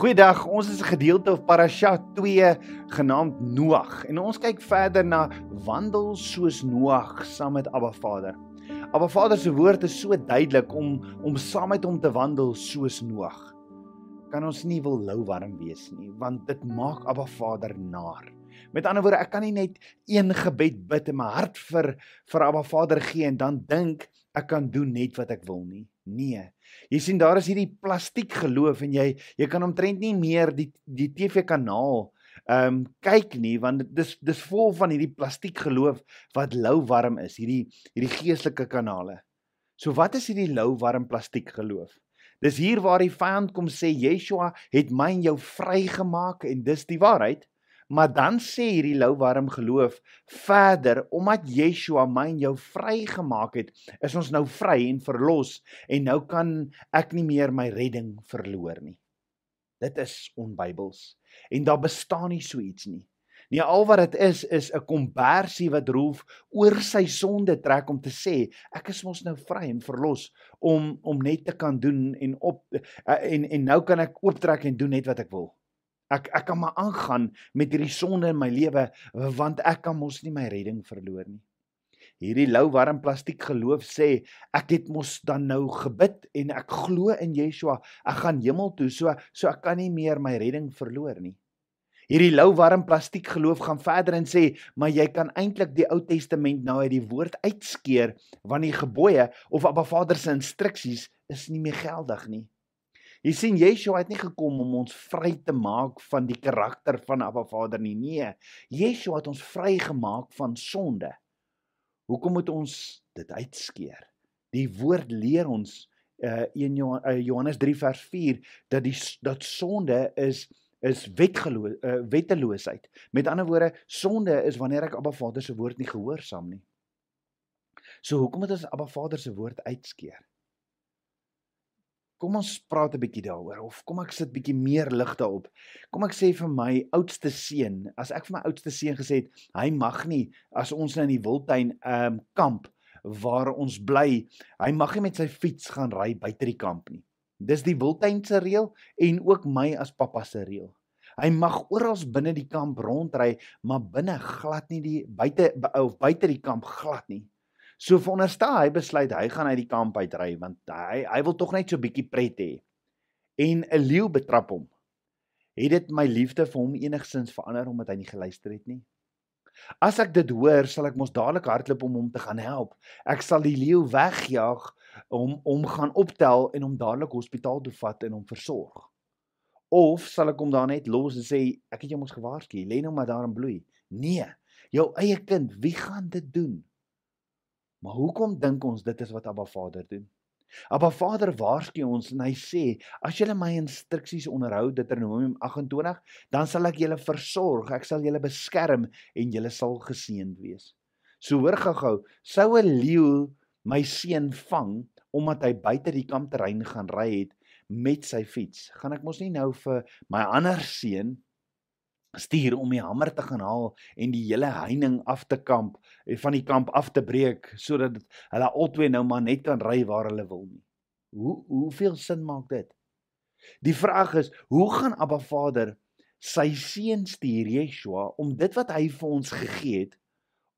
Goeiedag, ons is 'n gedeelte of Parasha 2 genaamd Noag en ons kyk verder na wandel soos Noag saam met Abba Vader. Abba Vader se woord is so duidelik om om saam met hom te wandel soos Noag. Kan ons nie wil lou warm wees nie, want dit maak Abba Vader naar. Met ander woorde, ek kan nie net een gebed bid in my hart vir vir Abba Vader gee en dan dink ek kan doen net wat ek wil nie. Nee. Jy sien daar is hierdie plastiek geloof en jy jy kan omtrent nie meer die die TV kanaal ehm um, kyk nie want dis dis vol van hierdie plastiek geloof wat lou warm is, hierdie hierdie geestelike kanale. So wat is hierdie lou warm plastiek geloof? Dis hier waar die vyand kom sê Yeshua het my en jou vrygemaak en dis die waarheid. Maar dan sê hierdie lou warm geloof verder omdat Yeshua my en jou vrygemaak het, is ons nou vry en verlos en nou kan ek nie meer my redding verloor nie. Dit is onbybels en daar bestaan nie so iets nie. Nee, al wat dit is is 'n kombersie wat Rolf oor sy sonde trek om te sê ek is mos nou vry en verlos om om net te kan doen en op en en nou kan ek ooptrek en doen net wat ek wil. Ek ek kan maar aangaan met hierdie sonde in my lewe want ek kan mos nie my redding verloor nie. Hierdie lou warm plastiek geloof sê ek het mos dan nou gebid en ek glo in Yeshua. Ek gaan hemel toe, so so ek kan nie meer my redding verloor nie. Hierdie lou warm plastiek geloof gaan verder en sê, maar jy kan eintlik die Ou Testament nou uit die woord uitskeer want die gebooie of Abba Vader se instruksies is nie meer geldig nie. Jy sien Yeshua het nie gekom om ons vry te maak van die karakter van Abba Vader nie. Nee, Yeshua het ons vrygemaak van sonde. Hoekom moet ons dit uitskeer? Die woord leer ons uh 1 Johannes 3 vers 4 dat die dat sonde is is wetgeloos uh, wetteloosheid. Met ander woorde, sonde is wanneer ek Abba Vader se woord nie gehoorsaam nie. So hoekom moet ons Abba Vader se woord uitskeer? Kom ons praat 'n bietjie daaroor of kom ek sit bietjie meer lig daarop. Kom ek sê vir my oudste seun, as ek vir my oudste seun gesê het, hy mag nie as ons nou in die wildtuin ehm um, kamp waar ons bly, hy mag nie met sy fiets gaan ry buite die kamp nie. Dis die wildtuin se reël en ook my as pappa se reël. Hy mag oral binne die kamp rondry, maar binne glad nie die buite of buite die kamp glad nie. So veronderstel hy besluit hy gaan uit die kamp uitry want hy hy wil tog net so bietjie pret hê. En 'n leeu betrap hom. Het dit my liefde vir hom enigsins verander omdat hy nie geluister het nie? As ek dit hoor, sal ek mos dadelik hardloop om hom te gaan help. Ek sal die leeu wegjaag om om gaan optel en hom dadelik hospitaal toe vat en hom versorg. Of sal ek hom daar net los en sê ek het jou mos gewaarsku, lê nou maar daar en bloei. Nee, jou eie kind, wie gaan dit doen? Maar hoekom dink ons dit is wat Abba Vader doen? Abba Vader waarsku ons en hy sê as julle my instruksies onderhou Deuteronomium 28 dan sal ek julle versorg ek sal julle beskerm en julle sal geseënd wees. So hoor gou-gou sou 'n leeu my seun vang omdat hy buite die kampterrein gaan ry het met sy fiets gaan ek mos nie nou vir my ander seun stuur om die hamer te gaan haal en die hele heining af te kamp en van die kamp af te breek sodat hulle albei nou maar net kan ry waar hulle wil nie. Hoe hoeveel sin maak dit? Die vraag is, hoe gaan Abba Vader sy seun stuur Yeshua om dit wat hy vir ons gegee het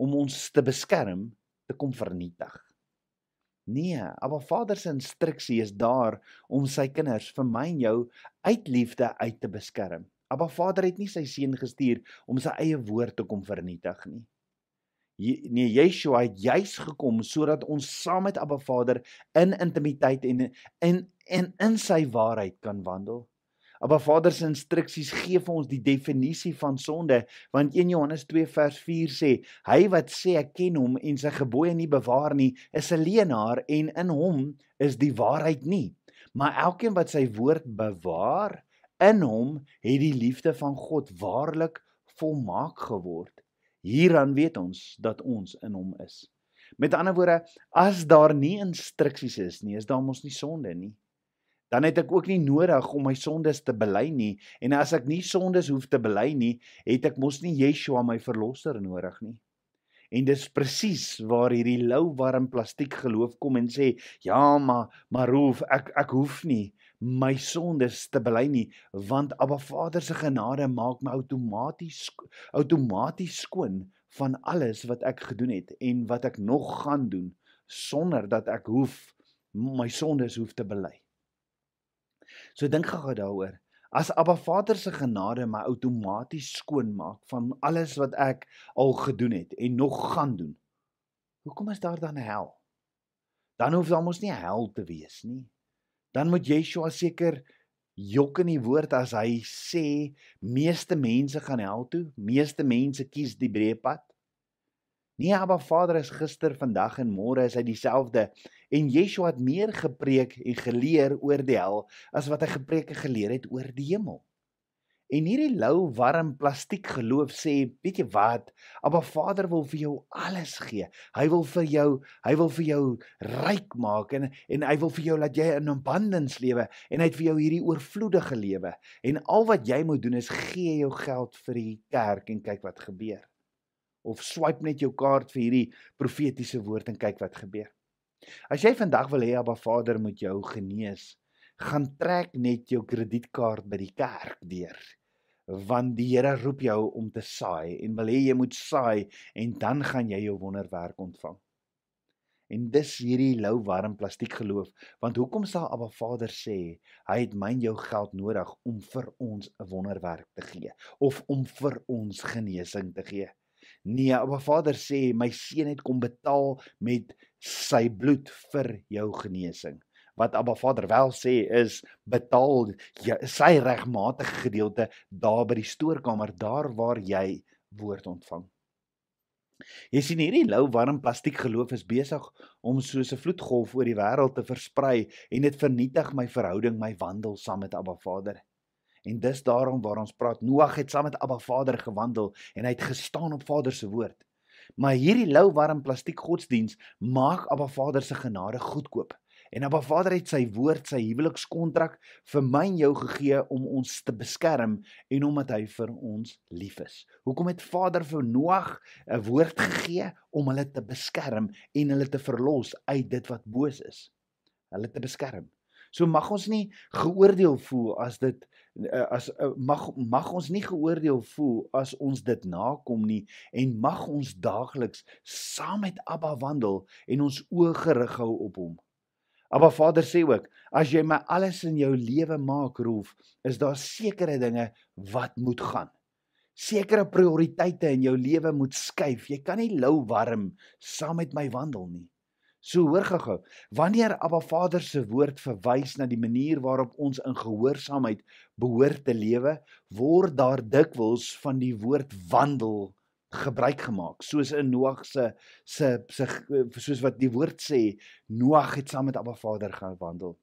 om ons te beskerm te kom vernietig? Nee, Abba Vader se instruksie is daar om sy kinders vir my en jou uit liefde uit te beskerm. Abba Vader het nie sy seun gestuur om sy eie woord te kom vernietig nie. Nee, Yeshua het juis gekom sodat ons saam met Abba Vader in intimiteit en in en in sy waarheid kan wandel. Abba Vader se instruksies gee vir ons die definisie van sonde want 1 Johannes 2 vers 4 sê hy wat sê ek ken hom en sy gebooie nie bewaar nie is 'n leienaar en in hom is die waarheid nie maar elkeen wat sy woord bewaar In hom het die liefde van God waarlik volmaak geword. Hieraan weet ons dat ons in hom is. Met ander woorde, as daar nie instruksies is nie, is daar mos nie sonde nie. Dan het ek ook nie nodig om my sondes te bely nie en as ek nie sondes hoef te bely nie, het ek mos nie Yeshua my verlosser nodig nie. En dis presies waar hierdie lou warm plastiek geloof kom en sê, "Ja, maar maar hoef ek ek hoef nie my sondes te bely nie, want Abba Vader se genade maak my outomaties outomaties skoon van alles wat ek gedoen het en wat ek nog gaan doen sonder dat ek hoef my sondes hoef te bely. So dink gou daaroor. As Abba Vader se genade my outomaties skoon maak van alles wat ek al gedoen het en nog gaan doen. Hoekom is daar dan hel? Dan hoef daar mos nie hel te wees nie. Dan moet Yeshua seker jok in die woord as hy sê meeste mense gaan hel toe, meeste mense kies die breë pad. Nee, Abba Vader is gister, vandag en môre is hy dieselfde. En Yeshua het meer gepreek en geleer oor die hel as wat hy gepreek en geleer het oor die hemel. En hierdie lou warm plastiek geloof sê, weet jy wat? Abba Vader wil vir jou alles gee. Hy wil vir jou, hy wil vir jou ryk maak en en hy wil vir jou laat jy in abundance lewe en hy het vir jou hierdie oorvloedige lewe. En al wat jy moet doen is gee jou geld vir die kerk en kyk wat gebeur. Of swipe net jou kaart vir hierdie profetiese woord en kyk wat gebeur. As jy vandag wil hê Abba Vader moet jou genees, gaan trek net jou kredietkaart by die kerk deur want die Here roep jou om te saai en wil hê jy moet saai en dan gaan jy jou wonderwerk ontvang. En dis hierdie lou warm plastiek geloof, want hoekom sal Abba Vader sê hy het myn jou geld nodig om vir ons 'n wonderwerk te gee of om vir ons genesing te gee? Nee, Abba Vader sê my seun het kom betaal met sy bloed vir jou genesing wat Abba Vader wel sê is betaal jy, sy regmatige gedeelte daar by die stoorkamer daar waar jy woord ontvang. Jy sien hierdie lou warm plastiek geloof is besig om soos 'n vloedgolf oor die wêreld te versprei en dit vernietig my verhouding, my wandel saam met Abba Vader. En dis daarom waar ons praat Noag het saam met Abba Vader gewandel en hy het gestaan op Vader se woord. Maar hierdie lou warm plastiek godsdiens maak Abba Vader se genade goedkoop. En Abba Vader het sy woord, sy huwelikskontrak vir my en jou gegee om ons te beskerm en omdat hy vir ons lief is. Hoekom het Vader vir Noag 'n woord gegee om hulle te beskerm en hulle te verlos uit dit wat boos is? Hulle te beskerm. So mag ons nie geoordeel voel as dit eh, as eh, mag mag ons nie geoordeel voel as ons dit nakom nie en mag ons daagliks saam met Abba wandel en ons oë gerig hou op hom. Maar Vader sê ook, as jy my alles in jou lewe maak roef, is daar sekere dinge wat moet gaan. Sekere prioriteite in jou lewe moet skuif. Jy kan nie lou warm saam met my wandel nie. So hoor gou-gou, wanneer Abba Vader se woord verwys na die manier waarop ons in gehoorsaamheid behoort te lewe, word daar dikwels van die woord wandel gebruik gemaak soos in Noag se se se soos wat die woord sê Noag het saam met Abba Vader gewandel.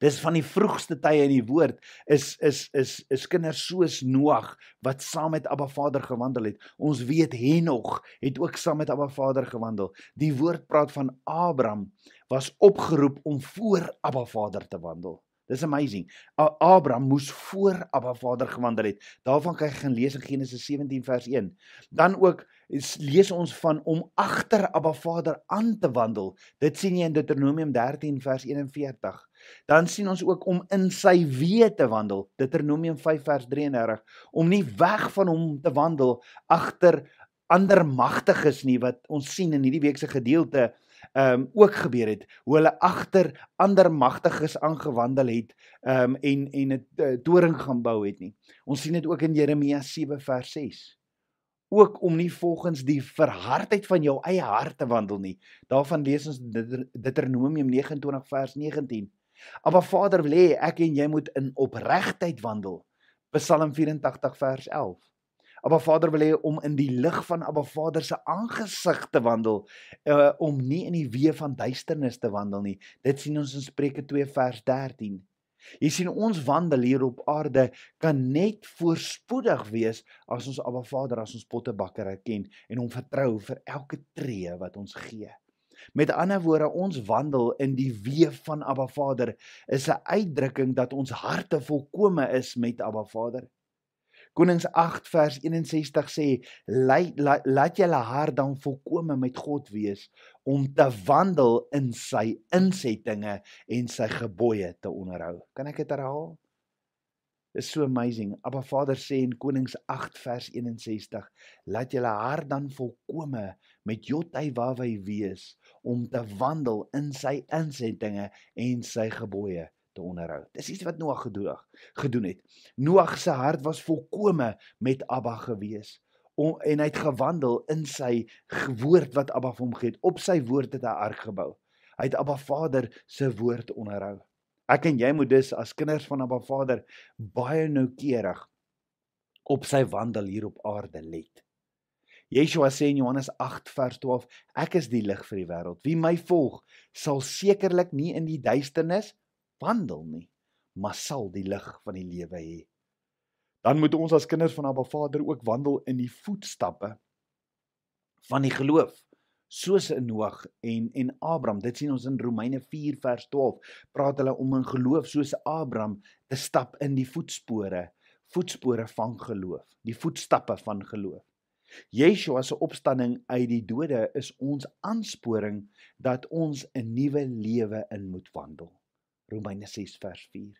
Dis van die vroegste tye in die woord is is is is kinders soos Noag wat saam met Abba Vader gewandel het. Ons weet Henog het ook saam met Abba Vader gewandel. Die woord praat van Abraham was opgeroep om voor Abba Vader te wandel. Dis amazing. Abraham moes voor Abba Vader gewandel het. Daarvan kan jy gaan lees in Genesis 17 vers 1. Dan ook lees ons van om agter Abba Vader aan te wandel. Dit sien jy in Deuteronomium 13 vers 41. Dan sien ons ook om in sy weë te wandel. Deuteronomium 5 vers 33 om nie weg van hom te wandel agter ander magtiges nie wat ons sien in hierdie week se gedeelte ehm um, ook gebeur het hoe hulle agter ander magtiges aangewandel het ehm um, en en 'n uh, toring gaan bou het nie. Ons sien dit ook in Jeremia 7 vers 6. Ook om nie volgens die verhardheid van jou eie hart te wandel nie. Daarvan lees ons Deuteronomium 29 vers 19. Maar Vader wil hê ek en jy moet in opregtheid wandel. Psalm 84 vers 11. Abba Vader wil hê om in die lig van Abba Vader se aangesig te wandel, uh om nie in die weë van duisternis te wandel nie. Dit sien ons in Spreuke 2 vers 13. Jy sien ons wandel hier op aarde kan net voorspoedig wees as ons Abba Vader as ons pottebakker erken en hom vertrou vir elke tree wat ons gee. Met ander woorde, ons wandel in die weë van Abba Vader is 'n uitdrukking dat ons harte volkome is met Abba Vader. Konings 8 vers 61 sê laat la, laat julle hart dan volkome met God wees om te wandel in sy insettinge en sy gebooie te onderhou. Kan ek dit herhaal? Is so amazing. Abba Vader sê in Konings 8 vers 61, laat julle hart dan volkome met Jotai wawy wees om te wandel in sy insettinge en sy gebooie te onderhou. Dis iets wat Noag gedoen gedoen het. Noag se hart was volkome met Abba gewees om en hy het gewandel in sy woord wat Abba vir hom gegee het. Op sy woord het hy ark gebou. Hy het Abba Vader se woord onderhou. Ek en jy moet dus as kinders van Abba Vader baie noukeurig op sy wandel hier op aarde let. Yeshua sê in Johannes 8 vers 12: Ek is die lig vir die wêreld. Wie my volg, sal sekerlik nie in die duisternis wandel nie, maar sal die lig van die lewe hê. Dan moet ons as kinders van Abba Vader ook wandel in die voetstappe van die geloof soos in Noag en en Abraham. Dit sien ons in Romeine 4 vers 12. Praat hulle om in geloof soos Abraham te stap in die voetspore, voetspore van geloof, die voetstappe van geloof. Yeshua se opstanding uit die dode is ons aansporing dat ons 'n nuwe lewe in moet wandel. Romeine 6 vers 4.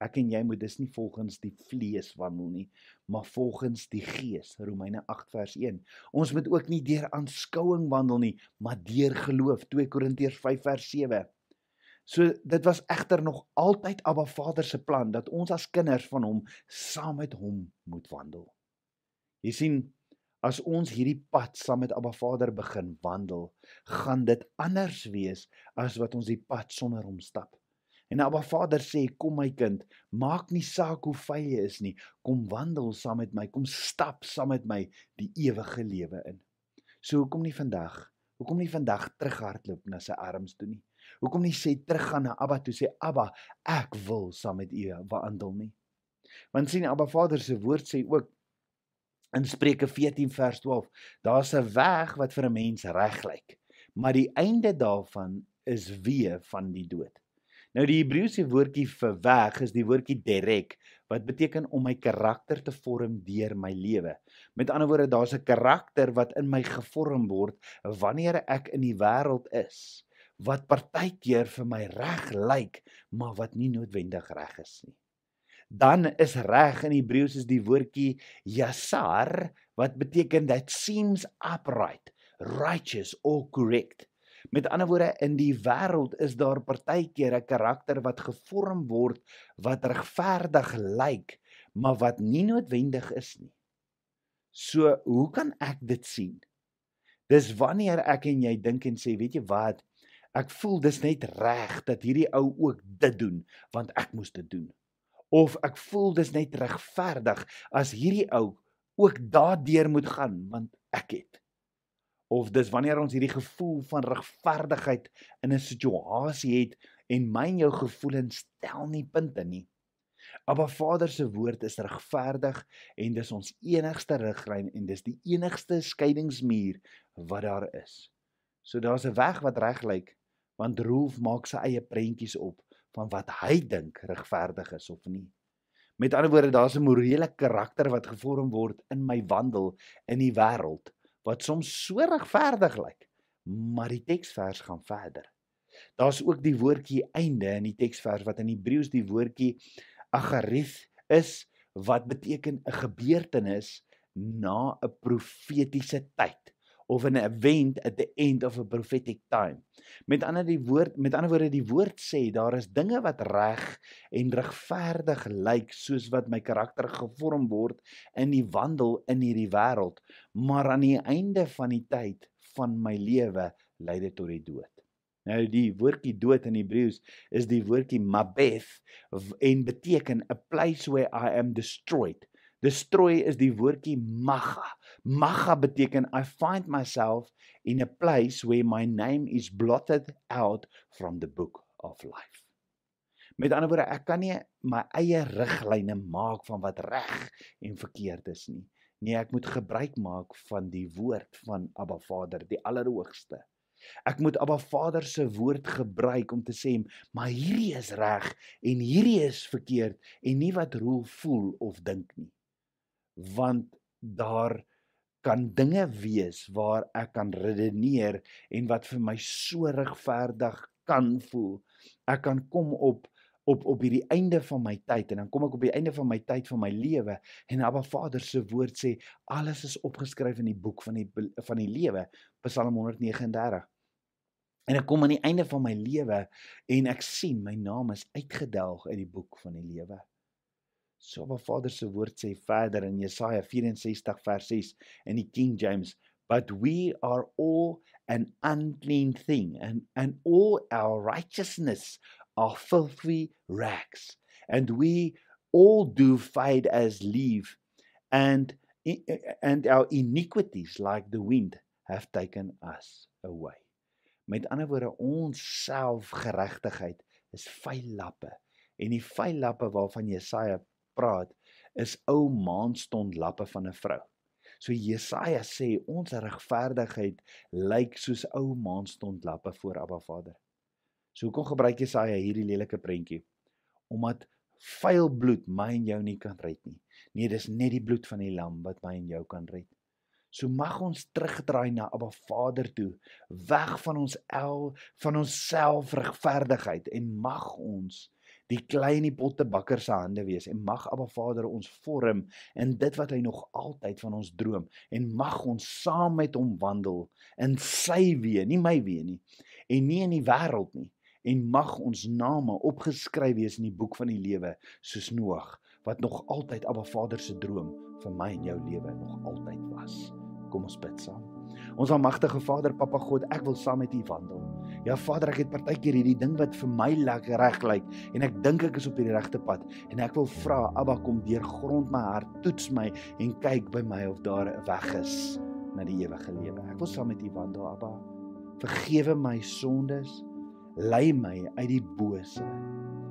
Ek en jy moet dus nie volgens die vlees wandel nie, maar volgens die gees. Romeine 8 vers 1. Ons moet ook nie deur aanskouing wandel nie, maar deur geloof. 2 Korintiërs 5 vers 7. So dit was egter nog altyd Abba Vader se plan dat ons as kinders van hom saam met hom moet wandel. Jy sien, as ons hierdie pad saam met Abba Vader begin wandel, gaan dit anders wees as wat ons die pad sonder hom stap. En Abba Vader sê, "Kom my kind, maak nie saak hoe vy jy is nie, kom wandel saam met my, kom stap saam met my die ewige lewe in." So hoekom nie vandag? Hoekom nie vandag terughardloop na sy arms toe nie? Hoekom nie sê teruggaan na Abba toe sê, "Abba, ek wil saam met U wandel nie." Want sien Abba Vader se woord sê ook in Spreuke 14 vers 12, daar's 'n weg wat vir 'n mens reg lyk, maar die einde daarvan is weë van die dood. Nou die Hebreëse woordjie vir weg is die woordjie derek wat beteken om my karakter te vorm deur my lewe. Met ander woorde, daar's 'n karakter wat in my gevorm word wanneer ek in die wêreld is wat partykeer vir my reg lyk, maar wat nie noodwendig reg is nie. Dan is reg in Hebreëus is die woordjie yasar wat beteken that seems upright, righteous or correct. Met ander woorde in die wêreld is daar partykeer 'n karakter wat gevorm word wat regverdig lyk, maar wat nie noodwendig is nie. So, hoe kan ek dit sien? Dis wanneer ek en jy dink en sê, weet jy wat? Ek voel dis net reg dat hierdie ou ook dit doen want ek moes dit doen. Of ek voel dis net regverdig as hierdie ou ook daardeur moet gaan want ek het of dis wanneer ons hierdie gevoel van regverdigheid in 'n situasie het en myn jou gevoelens tel nie punte nie. Maar Vader se woord is regverdig en dis ons enigste riglyn en dis die enigste skeidingsmuur wat daar is. So daar's 'n weg wat reg lyk want Rolf maak sy eie prentjies op van wat hy dink regverdig is of nie. Met ander woorde, daar's 'n morele karakter wat gevorm word in my wandel in die wêreld wat soms so regverdig lyk, maar die teksvers gaan verder. Daar's ook die woordjie einde in die teksvers wat in Hebreëus die woordjie agarith is wat beteken 'n gebeurtenis na 'n profetiese tyd of 'n event at the end of a prophetic time. Met ander die woord met ander woorde die woord sê daar is dinge wat reg en regverdig lyk soos wat my karakter gevorm word in die wandel in hierdie wêreld, maar aan die einde van die tyd van my lewe lei dit tot die dood. Nou die woordjie dood in Hebreëus is die woordjie mabeth en beteken a place where I am destroyed. Destroy is die woordjie magga. Magga beteken I find myself in a place where my name is blotted out from the book of life. Met ander woorde, ek kan nie my eie riglyne maak van wat reg en verkeerd is nie. Nee, ek moet gebruik maak van die woord van Abba Vader, die Allerhoogste. Ek moet Abba Vader se woord gebruik om te sê, maar hierdie is reg en hierdie is verkeerd en nie wat Roel voel of dink nie want daar kan dinge wees waar ek kan redeneer en wat vir my so regverdig kan voel. Ek kan kom op op op hierdie einde van my tyd en dan kom ek op die einde van my tyd van my lewe en Abba Vader se woord sê alles is opgeskryf in die boek van die van die lewe. Psalm 139 en ek kom aan die einde van my lewe en ek sien my naam is uitgedelg uit die boek van die lewe so Abba Vader se woord sê verder in Jesaja 64 vers 6 in die King James but we are all an unclean thing and and all our righteousness are filthy rags, and we all do fade as leaf, and and our iniquities, like the wind, have taken us away. Met ander woorde, ons selfgeregtigheid is vuil lappe. En die vuil lappe waarvan Jesaja praat, is ou maanstond lappe van 'n vrou. So Jesaja sê ons regverdigheid lyk soos ou maanstond lappe voor Abba Vader. So hoekom gebruik Jesaja hierdie lelike prentjie? Omdat vuil bloed my en jou nie kan red nie. Nee, dis net die bloed van die lam wat my en jou kan red. So mag ons terugdraai na Abba Vader toe, weg van ons el van ons selfregverdigheid en mag ons die klein die pottebakker se hande wees en mag Abba Vader ons vorm in dit wat hy nog altyd van ons droom en mag ons saam met hom wandel in sy weë, nie my weë nie en nie in die wêreld nie en mag ons name opgeskryf wees in die boek van die lewe soos Noag wat nog altyd Abba Vader se droom vir my en jou lewe nog altyd was. Kom ons bid saam. Ons almagtige Vader, Papa God, ek wil saam met U wandel. Ja Vader, ek het partykeer hierdie ding wat vir my lekker reg lyk en ek dink ek is op die regte pad en ek wil vra Abba kom deurgrond my hart, toets my en kyk by my of daar 'n weg is na die ewige lewe. Ek wil saam met U wandel, Abba. Vergewe my sondes lei my uit die bose.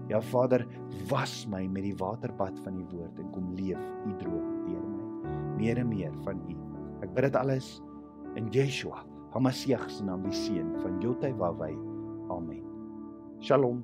Ja Vader, was my met die waterbad van die woord en kom leef u droom deur my. Meer en meer van u. Ek bid dit alles in Yeshua, Hamasiach se naam, die seun van Jotai Wawai. Amen. Shalom.